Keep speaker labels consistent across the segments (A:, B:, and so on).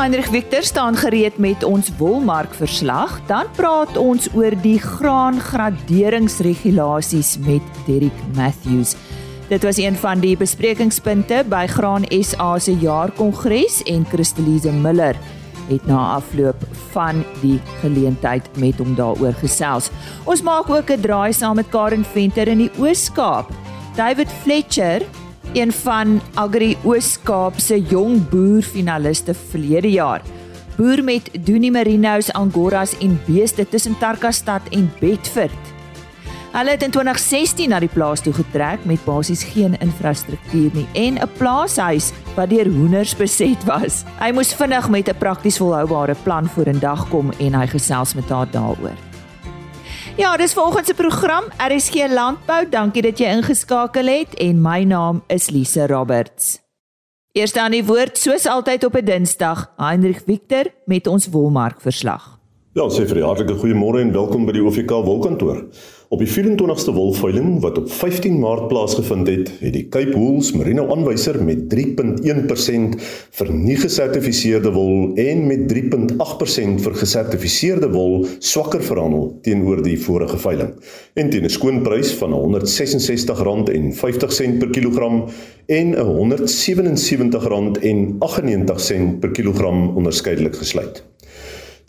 A: Heinrich Victor staan gereed met ons wolmark verslag. Dan praat ons oor die graangraderingsregulasies met Derek Matthews. Dit was een van die besprekingspunte by Graan SA se jaarkongres en Christelise Miller het na afloop van die geleentheid met hom daaroor gesels. Ons maak ook 'n draai saam met Karen Venter in die Oos-Kaap. David Fletcher een van Agri Oos-Kaap se jong boer finaliste verlede jaar. Boer met Doenie Merinos, Angoras en beeste tussen Tarkastad en Bedford. Hulle het in 2016 na die plaas toe getrek met basies geen infrastruktuur nie en 'n plaashuis wat deur hoenders beset was. Hy moes vinnig met 'n prakties volhoubare plan vorendag kom en hy gesels met haar daaroor. Ja, dis vanoggend se program RSG Landbou. Dankie dat jy ingeskakel het en my naam is Lise Roberts. Eerste aan die woord soos altyd op 'n Dinsdag, Heinrich Victor met ons wolmark verslag.
B: Ja, sê vir die hartlike goeiemôre en welkom by die OFK wolkantoor. Op die 24ste wolveiling wat op 15 Maart plaasgevind het, het die Cape Wools Merino aanwyser met 3.1% vir nie gesertifiseerde wol en met 3.8% vir gesertifiseerde wol swakker verhandel teenoor die vorige veiling. En teen 'n skoonprys van R166.50 per kilogram en R177.98 per kilogram onderskeidelik gesluit.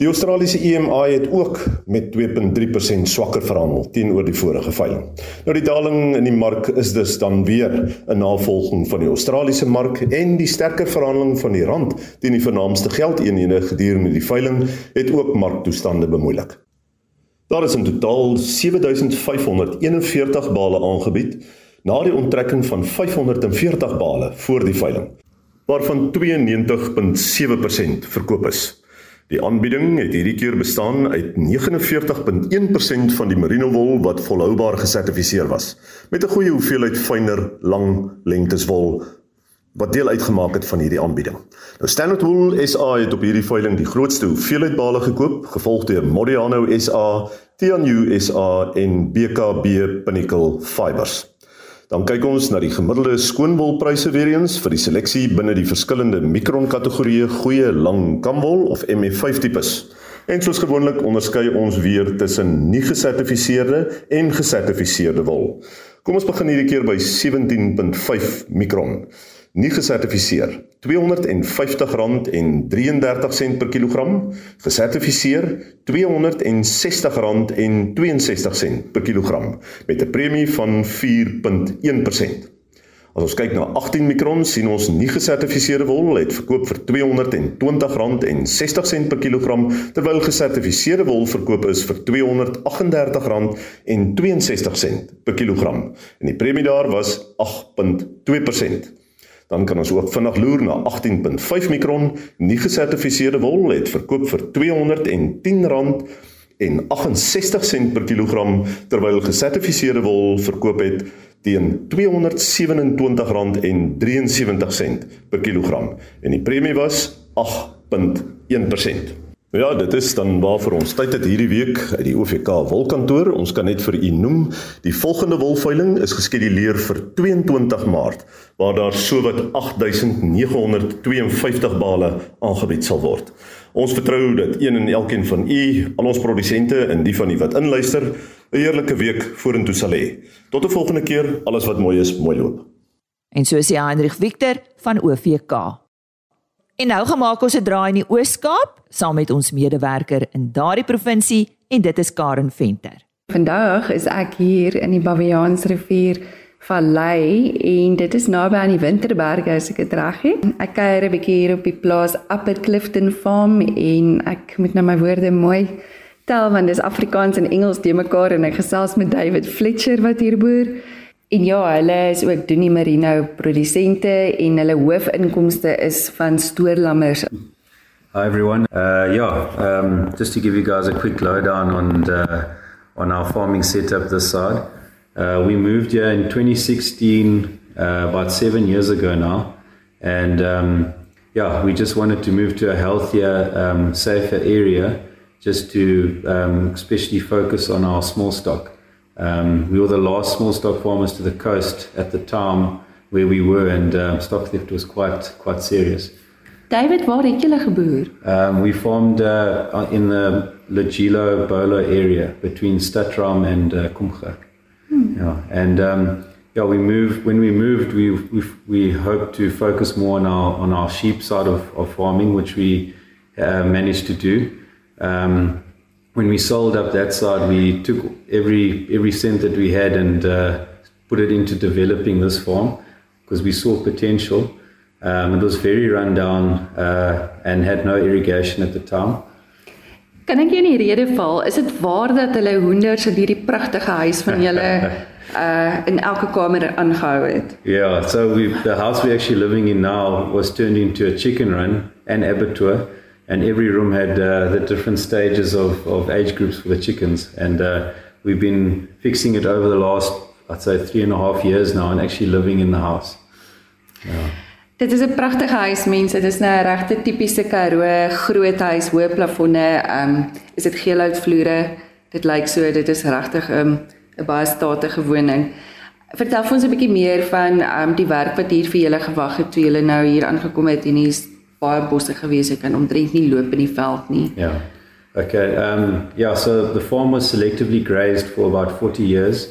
B: Die Australiese EMI het ook met 2.3% swakker verhandel teenoor die vorige veiling. Nou die daling in die mark is dus dan weer 'n navolging van die Australiese mark en die sterker verhandeling van die rand teen die vernaamste geldeenhede gedurende die veiling het ook marktoestande bemoeilik. Daar is in totaal 7541 bale aangebied na die onttrekking van 540 bale voor die veiling waarvan 92.7% verkoop is. Die aanbieding het hierdie keer bestaan uit 49.1% van die merino wol wat volhoubaar gesertifiseer was met 'n goeie hoeveelheid fynere lang lengtes wol wat deel uitgemaak het van hierdie aanbieding. Nou Standard Wool SA het op hierdie veiling die grootste hoeveelheid bale gekoop, gevolg deur Modiano SA, Tianyu SA en BKB Pinnacle Fibers. Dan kyk ons na die gemiddelde skoonwolpryse weer eens vir die seleksie binne die verskillende mikron kategorieë goeie lang kamwol of MF5 tipes. En soos gewoonlik onderskei ons weer tussen nie gesertifiseerde en gesertifiseerde wol. Kom ons begin hierdie keer by 17.5 mikron nie gesertifiseer R250.33 per kilogram gesertifiseer R260.62 per kilogram met 'n premie van 4.1%. As ons kyk na 18 mikron sien ons nie gesertifiseerde wol het verkoop vir R220.60 per kilogram terwyl gesertifiseerde wol verkoop is vir R238.62 per kilogram en die premie daar was 8.2%. Dan kan ons ook vinnig loer na 18.5 mikron nie gesertifiseerde wol het verkoop vir R210 en 68 sent per kilogram terwyl gesertifiseerde wol verkoop het teen R227 en 73 sent per kilogram en die premie was 8.1%. Ja, dit is dan waarvoor ons tyd het hierdie week uit die OVK wolkantoor. Ons kan net vir u noem, die volgende wolveiling is geskeduleer vir 22 Maart waar daar sowat 8952 bale aangebied sal word. Ons vertrou dat een en elkeen van u, al ons produsente en die van u wat inluister, 'n heerlike week vorentoe sal hê. Tot 'n volgende keer, alles wat mooi is, mooi loop.
A: En so sê Heinrich Victor van OVK. En nou gemaak ons 'n draai in die Oos-Kaap saam met ons medewerker in daardie provinsie en dit is Karen Venter.
C: Vandag is ek hier in die Baviaansrivier Vallei en dit is naby aan die Winterberge as ek dit reg het. Ek kuier 'n bietjie hier op die plaas Upper Clifton Farm en ek moet nou my woorde mooi tel want dis Afrikaans en Engels te mekaar en ek gesels met David Fletcher wat hier boer. En ja, hulle is ook Doenie Merino produsente en hulle hoofinkomste is van stoorlammers.
D: Hi everyone. Uh yeah, um just to give you guys a quick lowdown on the, on our farming setup this side. Uh we moved here in 2016 uh, about 7 years ago now and um yeah, we just wanted to move to a healthier um safer area just to um especially focus on our small stock. Um, we were the last small stock farmers to the coast at the time where we were, and um, stock theft was quite quite serious.
C: David, waar het julle geboer?
D: Um, we farmed uh, in the Lagilo Bolo area between Statram and uh, Kumchak. Hmm. Yeah, and um, yeah, we moved. When we moved, we we we hoped to focus more on our on our sheep side of, of farming, which we uh, managed to do. Um, when we sold up that side, we took every every cent that we had and uh, put it into developing this farm because we saw potential. Um, it was very run down uh, and had no irrigation at the time.
C: Kan ek jou 'n rede val? Is dit waar dat hulle hoenders in hierdie pragtige huis van julle uh in elke kamer aangehou het?
D: Yeah, so we the house we're actually living in now was turned into a chicken run and abattoir and every room had uh, the different stages of of age groups for the chickens and uh we've been fixing it over the last I'd say three and a half years now and actually living in the house.
C: Yeah. Dit is 'n pragtige huis mense. Dit is nou 'n regte tipiese Karoo groot huis, hoë plafonne. Ehm um, is dit geelhout vloere. Dit lyk so dit is regtig 'n um, 'n baie statige woning. Vertel ons 'n bietjie meer van ehm um, die werk wat hier vir julle gewag het toe julle nou hier aangekom het en hier's baie bosse gewees het en omtrent nie loop in die veld nie.
D: Ja. Yeah. Okay. Um yeah, so the farm was selectively grazed for about 40 years.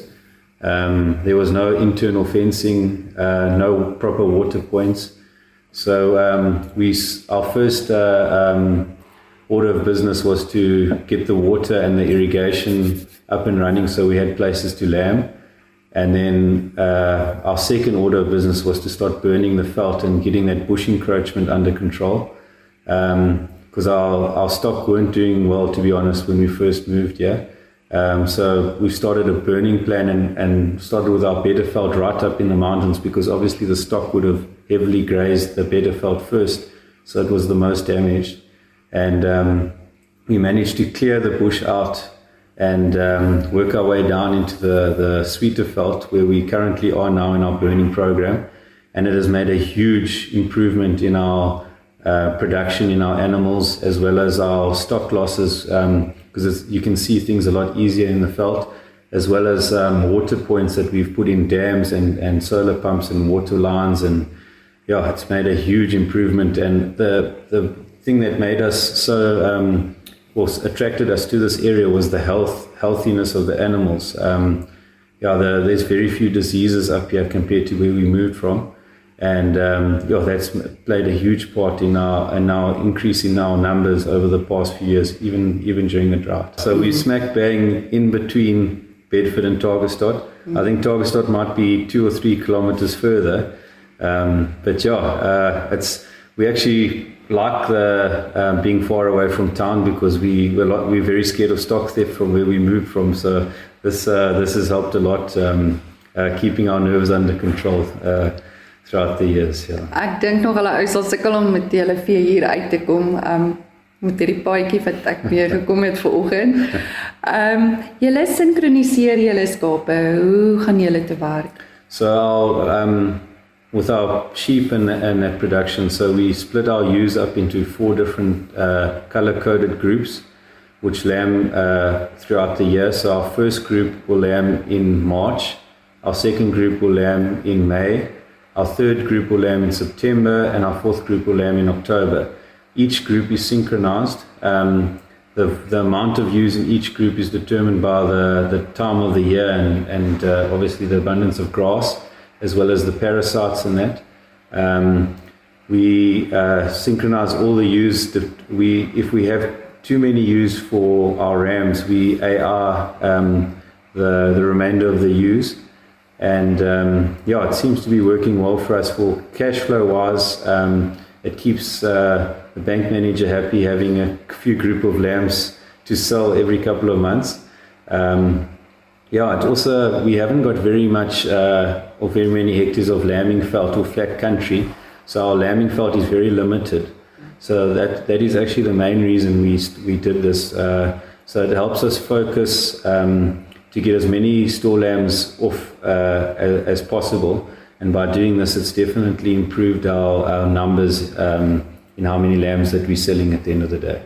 D: Um there was no internal fencing, uh no proper water points. So um, we our first uh, um, order of business was to get the water and the irrigation up and running, so we had places to lamb. And then uh, our second order of business was to start burning the felt and getting that bush encroachment under control. Because um, our, our stock weren't doing well, to be honest, when we first moved here. Um, so we started a burning plan and, and started with our better felt right up in the mountains because obviously the stock would have heavily grazed the better felt first, so it was the most damaged. And um, we managed to clear the bush out and um, work our way down into the, the sweeter felt where we currently are now in our burning program. And it has made a huge improvement in our uh, production in our animals as well as our stock losses because um, you can see things a lot easier in the felt as well as um, water points that we've put in dams and, and solar pumps and water lines and yeah it's made a huge improvement and the the thing that made us so um, well attracted us to this area was the health healthiness of the animals um, yeah the, there's very few diseases up here compared to where we moved from and um, yeah, that's played a huge part in our in our increase in our numbers over the past few years, even even during the drought. So we smack bang in between Bedford and Targestad. I think Targestad might be two or three kilometers further, um, but yeah, uh, it's we actually like the um, being far away from town because we we're, lot, we're very scared of stock theft from where we moved from. So this uh, this has helped a lot, um, uh, keeping our nerves under control. Uh, throughout the years, ja.
C: Ek dink nog hulle ou sal sukkel om met hulle vee hier uit te kom. Um met hierdie paadjie wat ek weer gekom het ver oggend. Um julle sinkroniseer julle skape. Hoe gaan julle te werk?
D: So um with our sheep and and that production so we split our ewes up into four different uh color coded groups which lamb uh throughout the year. So our first group will lamb in March. Our second group will lamb in May. Our third group will lamb in September, and our fourth group will lamb in October. Each group is synchronized. Um, the, the amount of ewes in each group is determined by the, the time of the year and, and uh, obviously the abundance of grass, as well as the parasites in that. Um, we uh, synchronize all the ewes. We, if we have too many ewes for our rams, we AR um, the, the remainder of the ewes. And um, yeah, it seems to be working well for us for cash flow wise. Um, it keeps uh, the bank manager happy having a few group of lambs to sell every couple of months. Um, yeah, it also we haven't got very much uh, or very many hectares of lambing felt or flat country, so our lambing felt is very limited. So that that is actually the main reason we we did this. Uh, so it helps us focus. Um, to get as many store lambs off uh, as, as, possible. And by doing this, it's definitely improved our, our numbers um, in how many lambs that we're selling at the end of the day.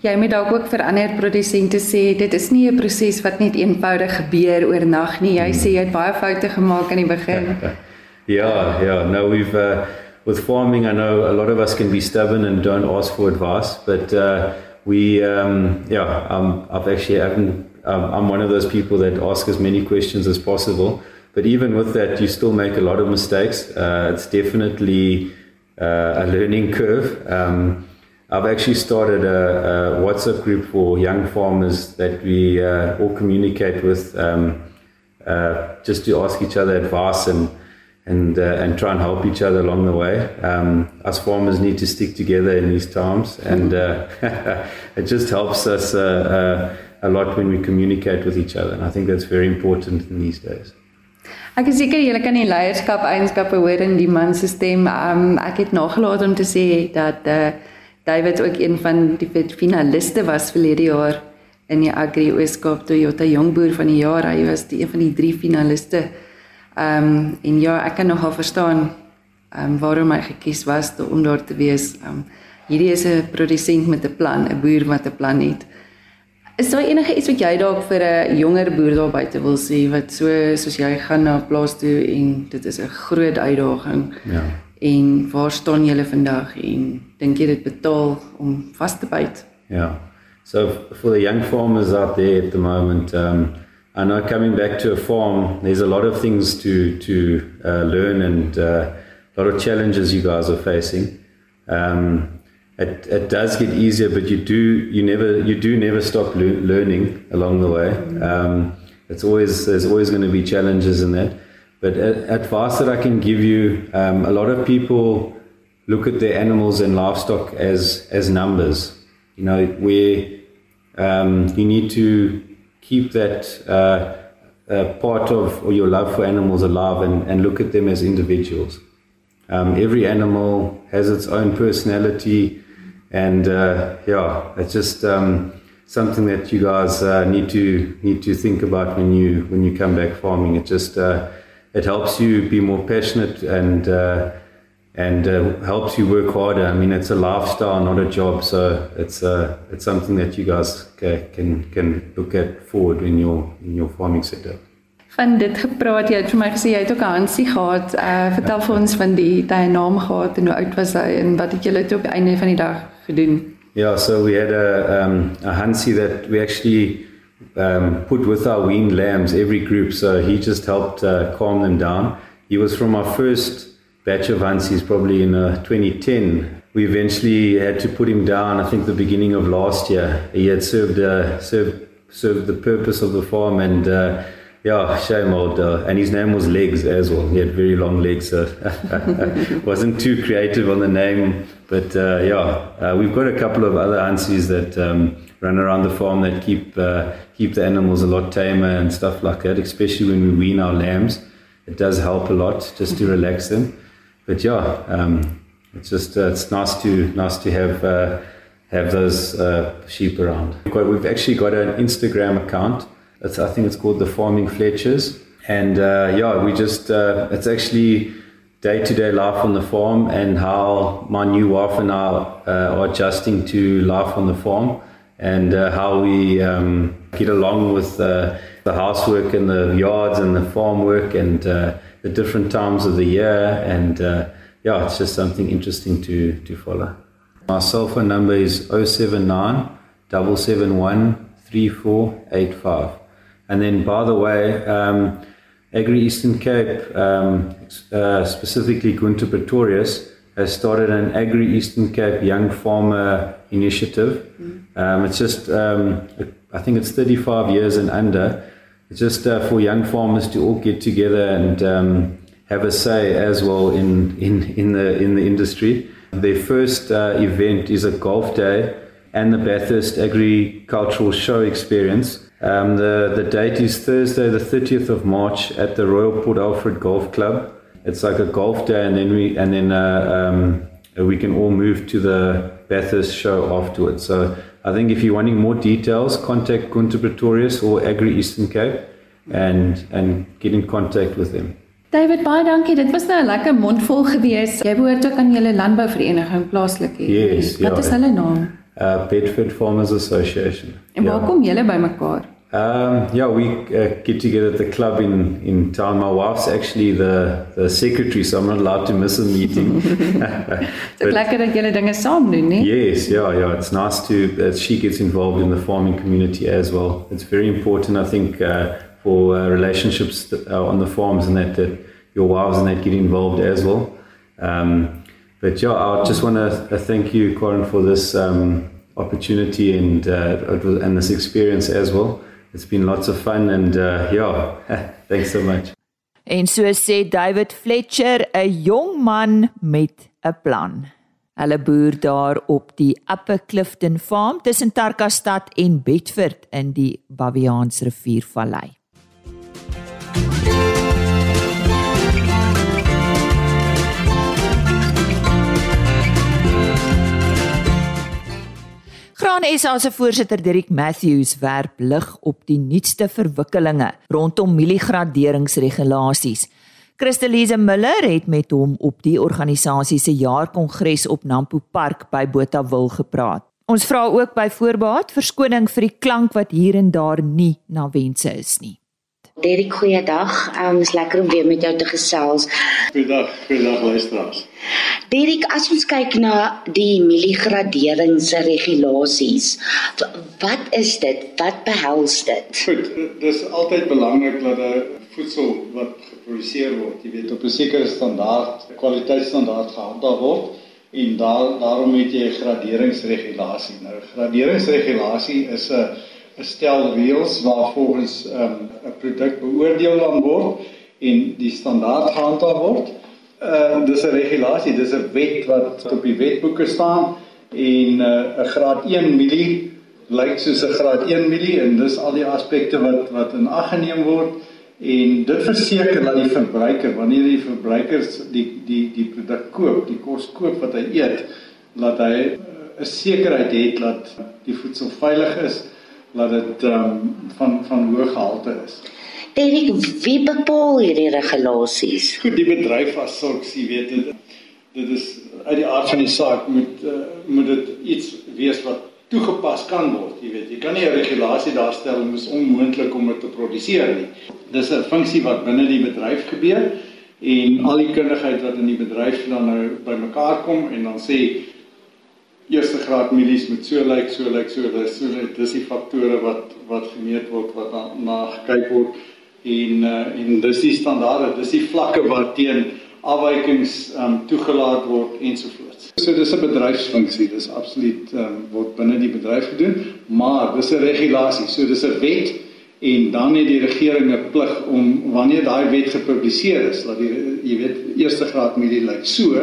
C: Jy moet dalk ook vir ander produsente sê dit is nie 'n proses wat net eenvoudig gebeur oornag nie. Jy sê jy het baie foute gemaak in die begin.
D: ja, ja, no we've uh, with farming, I know a lot of us can be stubborn and don't ask for advice, but uh, we, um, yeah, um, I've actually haven't. Um, I'm one of those people that ask as many questions as possible. But even with that, you still make a lot of mistakes. Uh, it's definitely uh, a learning curve. Um, I've actually started a, a, WhatsApp group for young farmers that we uh, all communicate with, um, uh, just to ask each other advice and and uh, and try and help each other along the way. Um, us farmers need to stick together in these times, and uh, it just helps us uh, a lot when we communicate with each other. And I think that's very important in these days.
C: Ek is seker julle kan die leierskap eienskappe hoor in die man se stem. Um, ek het nagelaat om te sê dat uh, David ook een van die finaliste was verlede jaar in die Agri Ooskaap Toyota Jongboer van die jaar. Hy was die een van die drie finaliste. Ehm um, en ja, ek kan nogal verstaan ehm um, waarom hy gekies was om daar te wees. Ehm um, hierdie is 'n produsent met 'n plan, 'n boer wat 'n plan het. Is daar enige iets wat jy dalk vir 'n jonger boer daar buite wil sê wat so soos jy gaan na 'n plaas toe en dit is 'n groot uitdaging.
D: Ja.
C: En waar staan julle vandag en dink jy dit betaal om vas te byt?
D: Ja. So for the young farmers out there at the moment um I know coming back to a farm there's a lot of things to to uh, learn and uh, a lot of challenges you guys are facing. Um it, it does get easier, but you do you never you do never stop le- learning along the way. Um, it's always there's always going to be challenges in that. But advice that I can give you, um, a lot of people look at their animals and livestock as as numbers. You know where um, you need to keep that. Uh, uh, part of or your love for animals alive and, and look at them as individuals. Um, every animal has its own personality, and uh, yeah, it's just um, something that you guys uh, need to need to think about when you when you come back farming. It just uh, it helps you be more passionate and uh, and uh, helps you work harder. I mean, it's a lifestyle, not a job, so it's uh, it's something that you guys can can look at forward in your in your farming setup.
C: van dit gepraat jy het vir my gesê jy het ook 'n Hansie gehad. Uh vertel vir ons van die daai naam gehad en hoe oud was hy en wat het julle toe op die einde van die dag gedoen?
D: Yeah, so we had a, um, a Hansi that we actually um, put with our weaned lambs, every group. So he just helped uh, calm them down. He was from our first batch of Hansis, probably in uh, 2010. We eventually had to put him down, I think, the beginning of last year. He had served, uh, served, served the purpose of the farm and uh, yeah, shame old. Uh, and his name was Legs as well. He had very long legs, so wasn't too creative on the name. But uh, yeah, uh, we've got a couple of other aunties that um, run around the farm that keep uh, keep the animals a lot tamer and stuff like that. Especially when we wean our lambs, it does help a lot just to relax them. But yeah, um, it's just uh, it's nice to nice to have. Uh, have those sheep around. We've actually got an Instagram account it's, I think it's called the Farming Fletchers. And uh, yeah, we just, uh, it's actually day to day life on the farm and how my new wife and I uh, are adjusting to life on the farm and uh, how we um, get along with uh, the housework and the yards and the farm work and uh, the different times of the year. And yeah, it's just something interesting to, to follow. My cell phone number is 079 771 3485. And then, by the way, um, Agri Eastern Cape, um, uh, specifically Gunter Pretorius, has started an Agri Eastern Cape Young Farmer Initiative. Mm. Um, it's just, um, I think it's 35 years and under. It's just uh, for young farmers to all get together and um, have a say as well in, in, in, the, in the industry. Their first uh, event is a golf day and the Bathurst Agricultural Show experience. Um, the, the date is Thursday, the 30th of March at the Royal Port Alfred Golf Club. It's like a golf day, and then we and then uh, um, we can all move to the Bathurst show afterwards. So I think if you're wanting more details, contact Gunter Pretorius or Agri Eastern Cape, and and get in contact with them.
C: David, baie dankie. Dit was nou 'n lekker mondvol gewees. Jy behoort ook aan julle landbouvereniging plaaslik
D: hier. Yes,
C: Wat ja, is hulle naam?
D: Uh, Bedford Farmers Association.
C: En waar ja. kom julle bymekaar?
D: Um, yeah, we uh, get together at the club in, in town. My wife's actually the, the secretary, so I'm not allowed to miss a meeting.
C: It's lekker dat julle dinge saam doen, nie?
D: Yes, yeah, yeah. It's nice to that she gets involved in the farming community as well. It's very important, I think, uh, for uh, relationships that, uh, on the farms and that, that your wives and that get involved as well. Um, but yeah, I just want to thank you, Corin, for this um, opportunity and uh, and this experience as well. It's been lots of fun and uh, yeah, thanks so much.
A: En so sê David Fletcher, 'n jong man met 'n plan. Hulle boer daar op die Upper Clifton Farm tussen Tarkastad en Bedford in die Baviaansriviervallei. Graan SA se voorsitter Dirk Matthews werp lig op die nuutste verwikkelinge rondom mieliegraderingsregulasies. Christelise Miller het met hom op die organisasie se jaarkongres op Nampo Park by Botawil gepraat. Ons vra ook by voorbaat verskoning vir die klank wat hier en daar nie na wense is nie.
E: Derek, goeiedag. Ehm um, is lekker om weer met jou te gesels.
F: Goeiedag, goeiedag luisteraars.
E: Derek, as ons kyk na die mieliegraderingregulasies, wat is dit? Wat behels dit?
F: Goed, dis altyd belangrik dat 'n voedsel wat geproduseer word, jy weet op 'n sekere standaard, kwaliteitsstandaard gehandhaaf word en daar daarom het jy 'n graderingsregulasie. Nou, graderingsregulasie is 'n stel reëls waarvolgens ehm, 'n um, produk beoordeel kan word en die standaard gehandhaaf word. Ehm uh, dis 'n regulasie, dis 'n wet wat op die wetboeke staan en 'n uh, graad 1 milie lyk soos 'n graad 1 milie en dis al die aspekte wat wat in ag geneem word en dit verseker dat die verbruiker wanneer die verbruikers die die die produk koop, die kos koop wat hy eet, dat hy 'n sekerheid het dat die voedsel veilig is dat dit um, van van hoë gehalte is.
E: Erik, wie bepaal hierdie regulasies?
F: Goed, die bedryf as sulks, jy weet dit dit is uit die aard van die saak moet uh, moet dit iets wees wat toegepas kan word, jy weet. Jy kan nie 'n regulasie daarstel om is onmoontlik om dit te produseer nie. Dis 'n funksie wat binne die bedryf gebeur en al die kundigheid wat in die bedryf dan nou bymekaar kom en dan sê eerste graad milies moet so lyk, so lyk, so lyk, so lyk. Dis die faktore wat wat gemeet word, wat na, na gekyk word en uh, en dis die standaarde, dis die vlakke waarteen afwykings um, toegelaat word ensovoorts. So dis 'n bedryfsfunksie, dis absoluut um, word binne die bedryf gedoen, maar dis 'n regulasie, so dis 'n wet en dan het die regering 'n plig om wanneer daai wet gepubliseer is, dat die jy weet eerste graad milie lyk so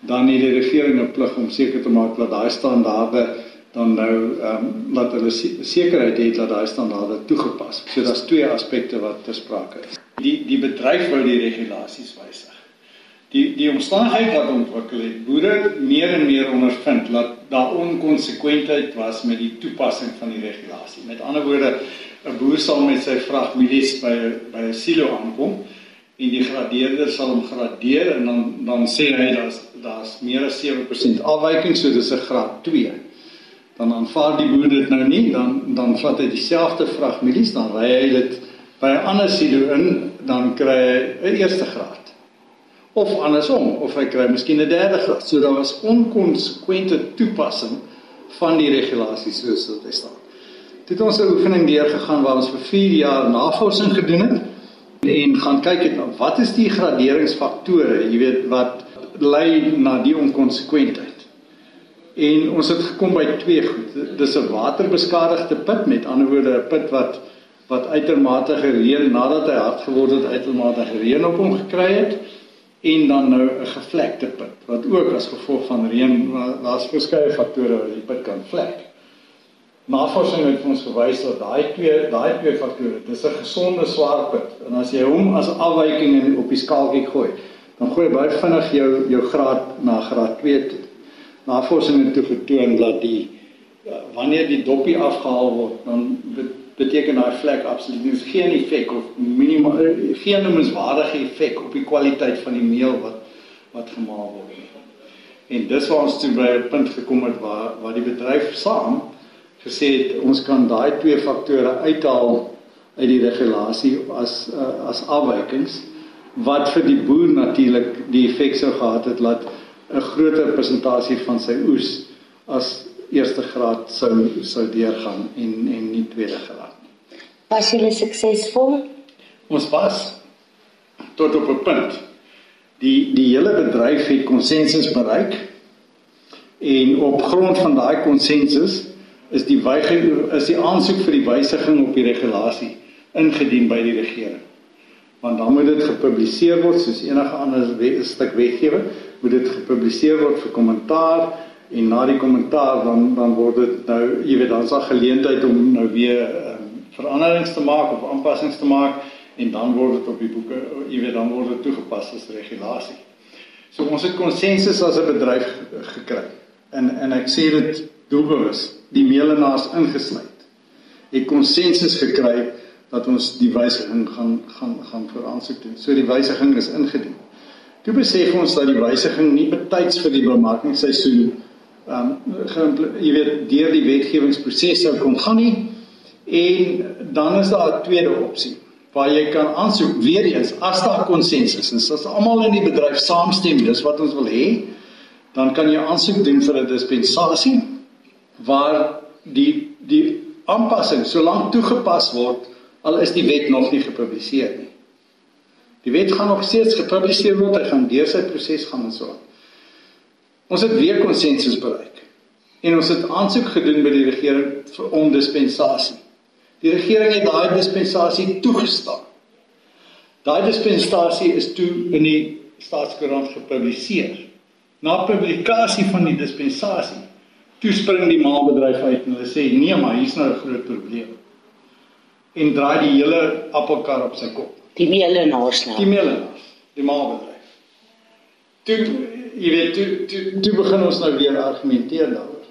F: dan het die regering 'n plig om seker te maak dat daai standaarde dan nou ehm um, laat hulle sekerheid het dat daai standaarde toegepas word. So daar's twee aspekte wat ter sprake is. Die die bedryf wou die regulasies wysig. Die die omstandigheid wat ontwikkel het, boere meer en meer ondervind dat daar onkonsekwentheid was met die toepassing van die regulasie. Met ander woorde, 'n boer sal met sy vrag mielies by by 'n silo aankom en die gradeerder sal hom gradeer en dan dan sê hy daar's daar's meer as 7% afwyking, so dis 'n graad 2. Dan aanvaar die boer dit nou nie, dan dan vat hy dieselfde vrag mielies, dan ry hy dit by 'n ander silo in, dan kry hy 'n eerste graad. Of andersom, of hy kry miskien 'n derde graad. So daar was onkonsekwente toepassing van die regulasies soos wat hy staan. Dit ons 'n oefening deurgegaan waar ons vir 4 jaar navorsing gedoen het en gaan kyk het wat is die graderingsfaktore, jy weet wat lei na die onkonsekwentheid. En ons het gekom by twee goed. Dis 'n waterbeskadigde put, met ander woorde 'n put wat wat uitermate gereën nadat hy hard geword het, uitermate gereën op hom gekry het en dan nou 'n gevlekte put wat ook as gevolg van reën daar's verskeie faktore wat die put kan vlek. Navorsing het ons gewys dat daai twee daai twee faktore, dis 'n gesonde swaar put en as jy hom as afwyking op die skaaltjie gooi, dan gooi baie vinnig jou jou graad na graad 2 toe. Navorsing het getoon dat die ja, wanneer die dopie afgehaal word, dan beteken daai vlek absoluut nie geen effek of minimaal geen noemenswaardige effek op die kwaliteit van die meel wat wat gemaal word. En dis waar ons toe by 'n punt gekom het waar waar die bedryf saam gesê het ons kan daai twee faktore uithaal uit die regulasie as uh, as afwykings wat vir die boer natuurlik die effek sou gehad het dat 'n groter persentasie van sy oes as eerste graad sou sou deurgaan en en nie tweede graad nie.
E: Was julle suksesvol?
F: Ons was tot op 'n punt. Die die hele bedryf het konsensus bereik en op grond van daai konsensus is die weigering is die aansoek vir die wysiging op die regulasie ingedien by die regering. Want dan moet dit gepubliseer word soos enige ander stuk wetgewing, moet dit gepubliseer word vir kommentaar en na die kommentaar dan dan word dit nou jy weet dan's daar geleentheid om nou weer um, veranderings te maak of aanpassings te maak en dan word dit op die boeke jy weet dan word dit toegepas as regulasie. So ons het konsensus as 'n bedryf gekry. En en ek sê dit doelbewus, die meelenaars ingesluit. Het konsensus gekry dat ons die wysiging gaan gaan gaan vir aansoek doen. So die wysiging is ingedien. Toe besef ons dat die wysiging nie betyds vir die bemarkingsseisoen ehm um, jy weet deur die wetgewingsproses sou kon gaan nie en dan is daar 'n tweede opsie waar jy kan aansoek weer eens as daar konsensus is as almal in die bedryf saamstem dis wat ons wil hê dan kan jy aansoek doen vir 'n dispensasie waar die die aanpassing solank toegepas word al is die wet nog nie gepubliseer nie die wet gaan nog steeds gepubliseer word hy gaan deur sy proses gaan en so ons het weer konsensus bereik en ons het aansoek gedoen by die regering vir om dispensasie Die regering het daai dispensasie toegestaan. Daai dispensasie is toe in die staatskoerant gepubliseer. Na publikasie van die dispensasie, toe spring die maalbedryf uit en hulle sê nee, maar hier's nou 'n groot probleem. En draai die hele appelkar op sy kop.
E: Die meelenaars nou.
F: Die meelenaars, die maalbedryf. Toe jy weet, toe toe toe begin ons nou weer argumenteer daaroor.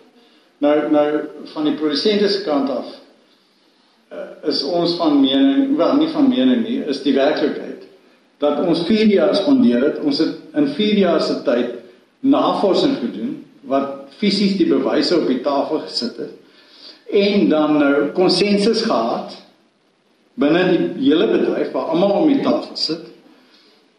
F: Nou nou van die produsente se kant af uh, is ons van mening, wel nie van mening nie, is die werklikheid dat ons 4 jaar spandeer het. Ons het in 4 jaar se tyd navorsing gedoen wat fisies die bewyse op die tafel gesit het en dan nou konsensus gehad binne die hele bedryf waar almal om die tafel sit.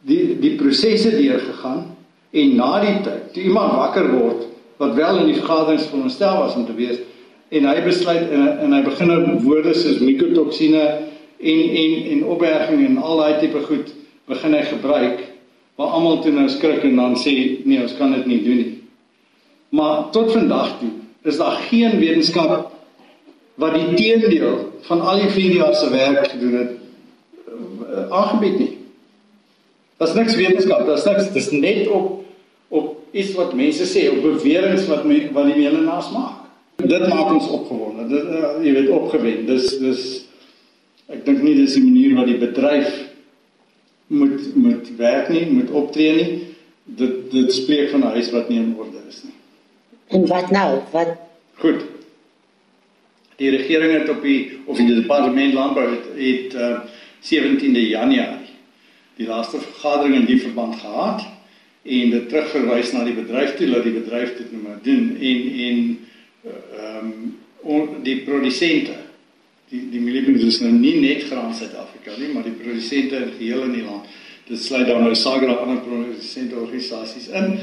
F: Die die prosesse deur gegaan en na die tyd toe iemand wakker word wat wel in die vergaderings veronderstel was om te wees en hy besluit en en hy begin nou woorde soos mikotoksine en en en opberging en al daai tipe goed begin hy gebruik waar almal toe nou skrik en dan sê nee ons kan dit nie doen nie. Maar tot vandag toe is daar geen wetenskap wat die teendeel van al die 4 jaar se werk gedoen het uh, aangebied nie. Daar's niks wetenskap, daar's niks, dis net op op iets wat mense sê, op beweringe wat me, wat die melenaars maak dit maak ons opgewonde. Dit uh, jy weet opgewend. Dis dis ek dink nie dis die manier wat die bedryf moet moet werk nie, moet optree nie. Dit dit spreek van 'n huis wat nie in orde is nie.
E: En wat nou? Wat
F: Goed. Die regering het op die of die departement landbou het, het uh, 17de Januarie die laaste vergadering in die verband gehad en dit terugverwys na die bedryf toe dat die bedryf dit nou maar doen en en ehm um, die produsente die die mielieprodukte is nou nie net graan Suid-Afrika nie, maar die produsente in geheel in die land. Dit sluit dan nou Sagra ander produsente organisasies in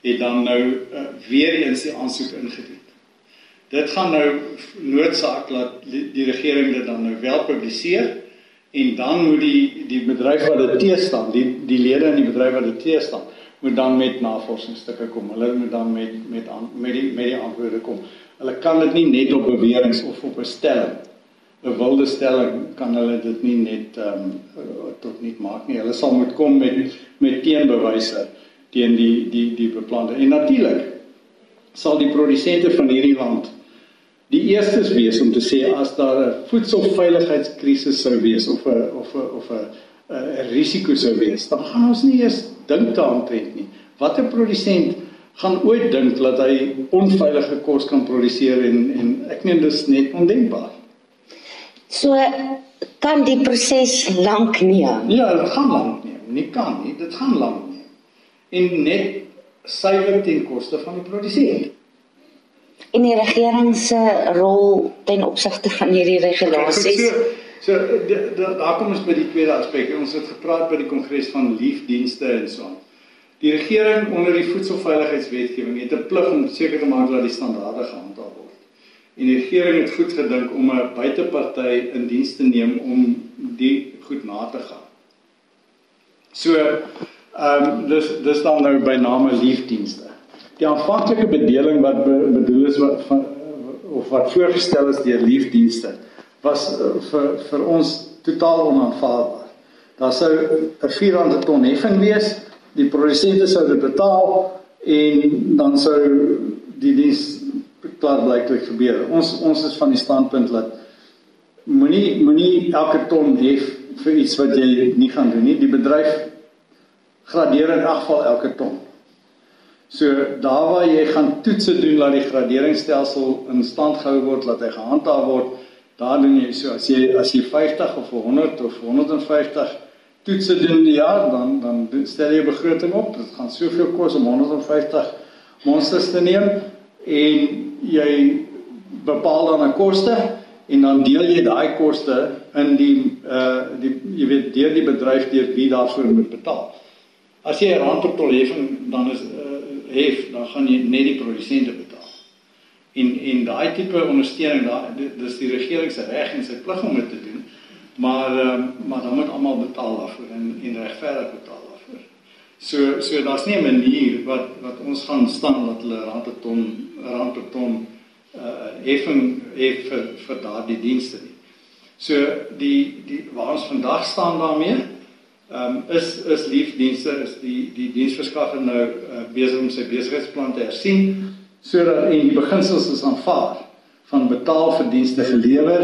F: het dan nou uh, weer eens die aansoek ingedien. Dit gaan nou noodsaak dat die regering dit dan nou wel publiseer en dan moet die die bedryf wat dit teestaan, die die lede in die bedryf wat dit teestaan, moet dan met navorsingsstukke kom. Hulle moet dan met met met die met die antwoorde kom. Hulle kan dit nie net op beweringe of op 'n stelling. 'n Wilde stelling kan hulle dit nie net ehm um, tot nie maak nie. Hulle sal moet kom met met teenbewyse teen die die die beplande. En natuurlik sal die produsente van hierdie land die eerstes wees om te sê as daar 'n voedselveiligheidskrisis sou wees of 'n of 'n of 'n 'n risiko sou wees, dan gaan ons nie eers dink daaraan nie. Watter produsent gaan ooit dink dat hy onveilige kos kan produseer en en ek meen dis net ondenkbaar.
E: So kan die proses lank neem.
F: Ja, dit gaan lank neem. Nie kan nie, dit gaan lank neem. En net suiwer ten koste van die produsent.
E: En die regering se rol ten opsigte van hierdie regulasies.
F: So so daar kom ons by die tweede aspek. Ons het gepraat by die kongres van liefdienste en so aan. Die regering onder die voedselveiligheidswetgewing het 'n plig om seker te maak dat die standaarde gehandhaaf word. En die regering het goed gedink om 'n buiteparty in diens te neem om die goed na te gaan. So, ehm um, dis dis dan nou by name liefdienste. Die aanvanklike bedeling wat be, bedoel is wat van of wat voorgestel is deur liefdienste was uh, vir vir ons totaal onaanvaarbaar. Daar sou 'n 400 ton heffing wees, die produsente sou dit betaal en dan sou die diens klaar blyklik gebeur. Ons ons is van die standpunt dat moenie moenie elke ton hef vir iets wat jy nie gaan doen nie. Die bedryf gradeer in elk geval elke ton. So daar waar jy gaan toetse doen dat die graderingsstelsel in stand gehou word, dat hy gehandhaaf word, daar doen jy so as jy as jy 50 of 100 of 150 toetse doen die jaar, dan dan stel jy 'n begroting op. Dit gaan soveel kos om 150 monsters te neem en jy bepaal dan 'n koste en dan deel jy daai koste in die uh die jy weet deur die bedryf deur wie daarvoor moet betaal. As jy 'n rand per ton heffing dan is uh, hef, dan gaan jy net die produsente betaal. En en daai tipe ondersteuning daar dis die regering se reg en sy plig om dit te doen. Maar um, maar dan moet almal betaal daarvoor en en regverdig betaal daarvoor. So so daar's nie 'n manier wat wat ons gaan staan dat hulle rand per ton rand per ton uh heffing hef vir vir daardie dienste nie. So die die waar ons vandag staan daarmee Ehm um, is is liefdienste is die die diensverskaffer nou uh, besig om sy besigheidsplan te hersien sodat en die beginsels is aanvaar van betaal vir dienste gelewer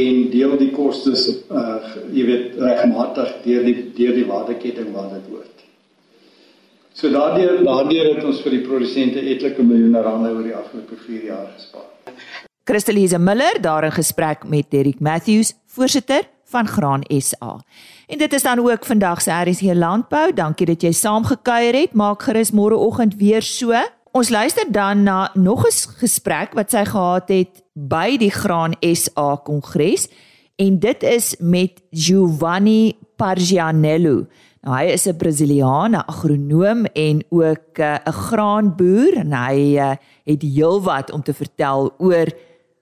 F: en deel die kostes uh jy weet regmatig deur die deur die waardeketting waar dit hoort. So daardeur daardeur het ons vir die produsente etlike miljoene rande oor die afgelope 4 jaar gespaar.
A: Christelise Miller daar in gesprek met Derrick Matthews, voorsitter van Graan SA. En dit is dan ook vandag se RSC Landbou. Dankie dat jy saamgekuier het. Maak gerus môreoggend weer so. Ons luister dan na nog 'n gesprek wat sy gehad het by die Graan SA Kongres en dit is met Giovanni Pargianello. Nou hy is 'n Brasiliaanse agronoom en ook eh, 'n graanboer en hy uh, het heelwat om te vertel oor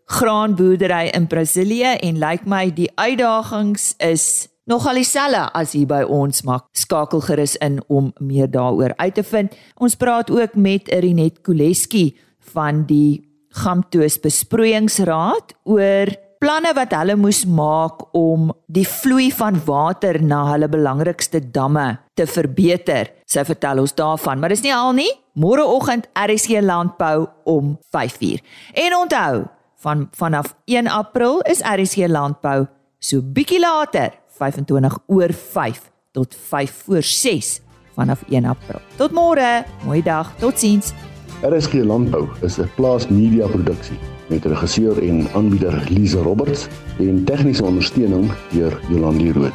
A: graanboerdery in Brasilië en lyk like my die uitdagings is nogal dieselfde as hier by ons maar skakel gerus in om meer daaroor uit te vind. Ons praat ook met Rinet Koleski van die Gamtoos besproeiingsraad oor planne wat hulle moes maak om die vloei van water na hulle belangrikste damme te verbeter. Sy vertel ons daarvan, maar dis nie al nie. Môreoggend RSC landbou om 5uur. En onthou, van vanaf 1 April is RSC landbou so bietjie later 25 oor 5 tot 5 voor 6 vanaf 1 April. Tot môre, mooi dag, totsiens.
G: RSG Landbou is 'n plaas media produksie met regisseur en aanbieder Lize Roberts en tegniese ondersteuning deur Jolande Rooi.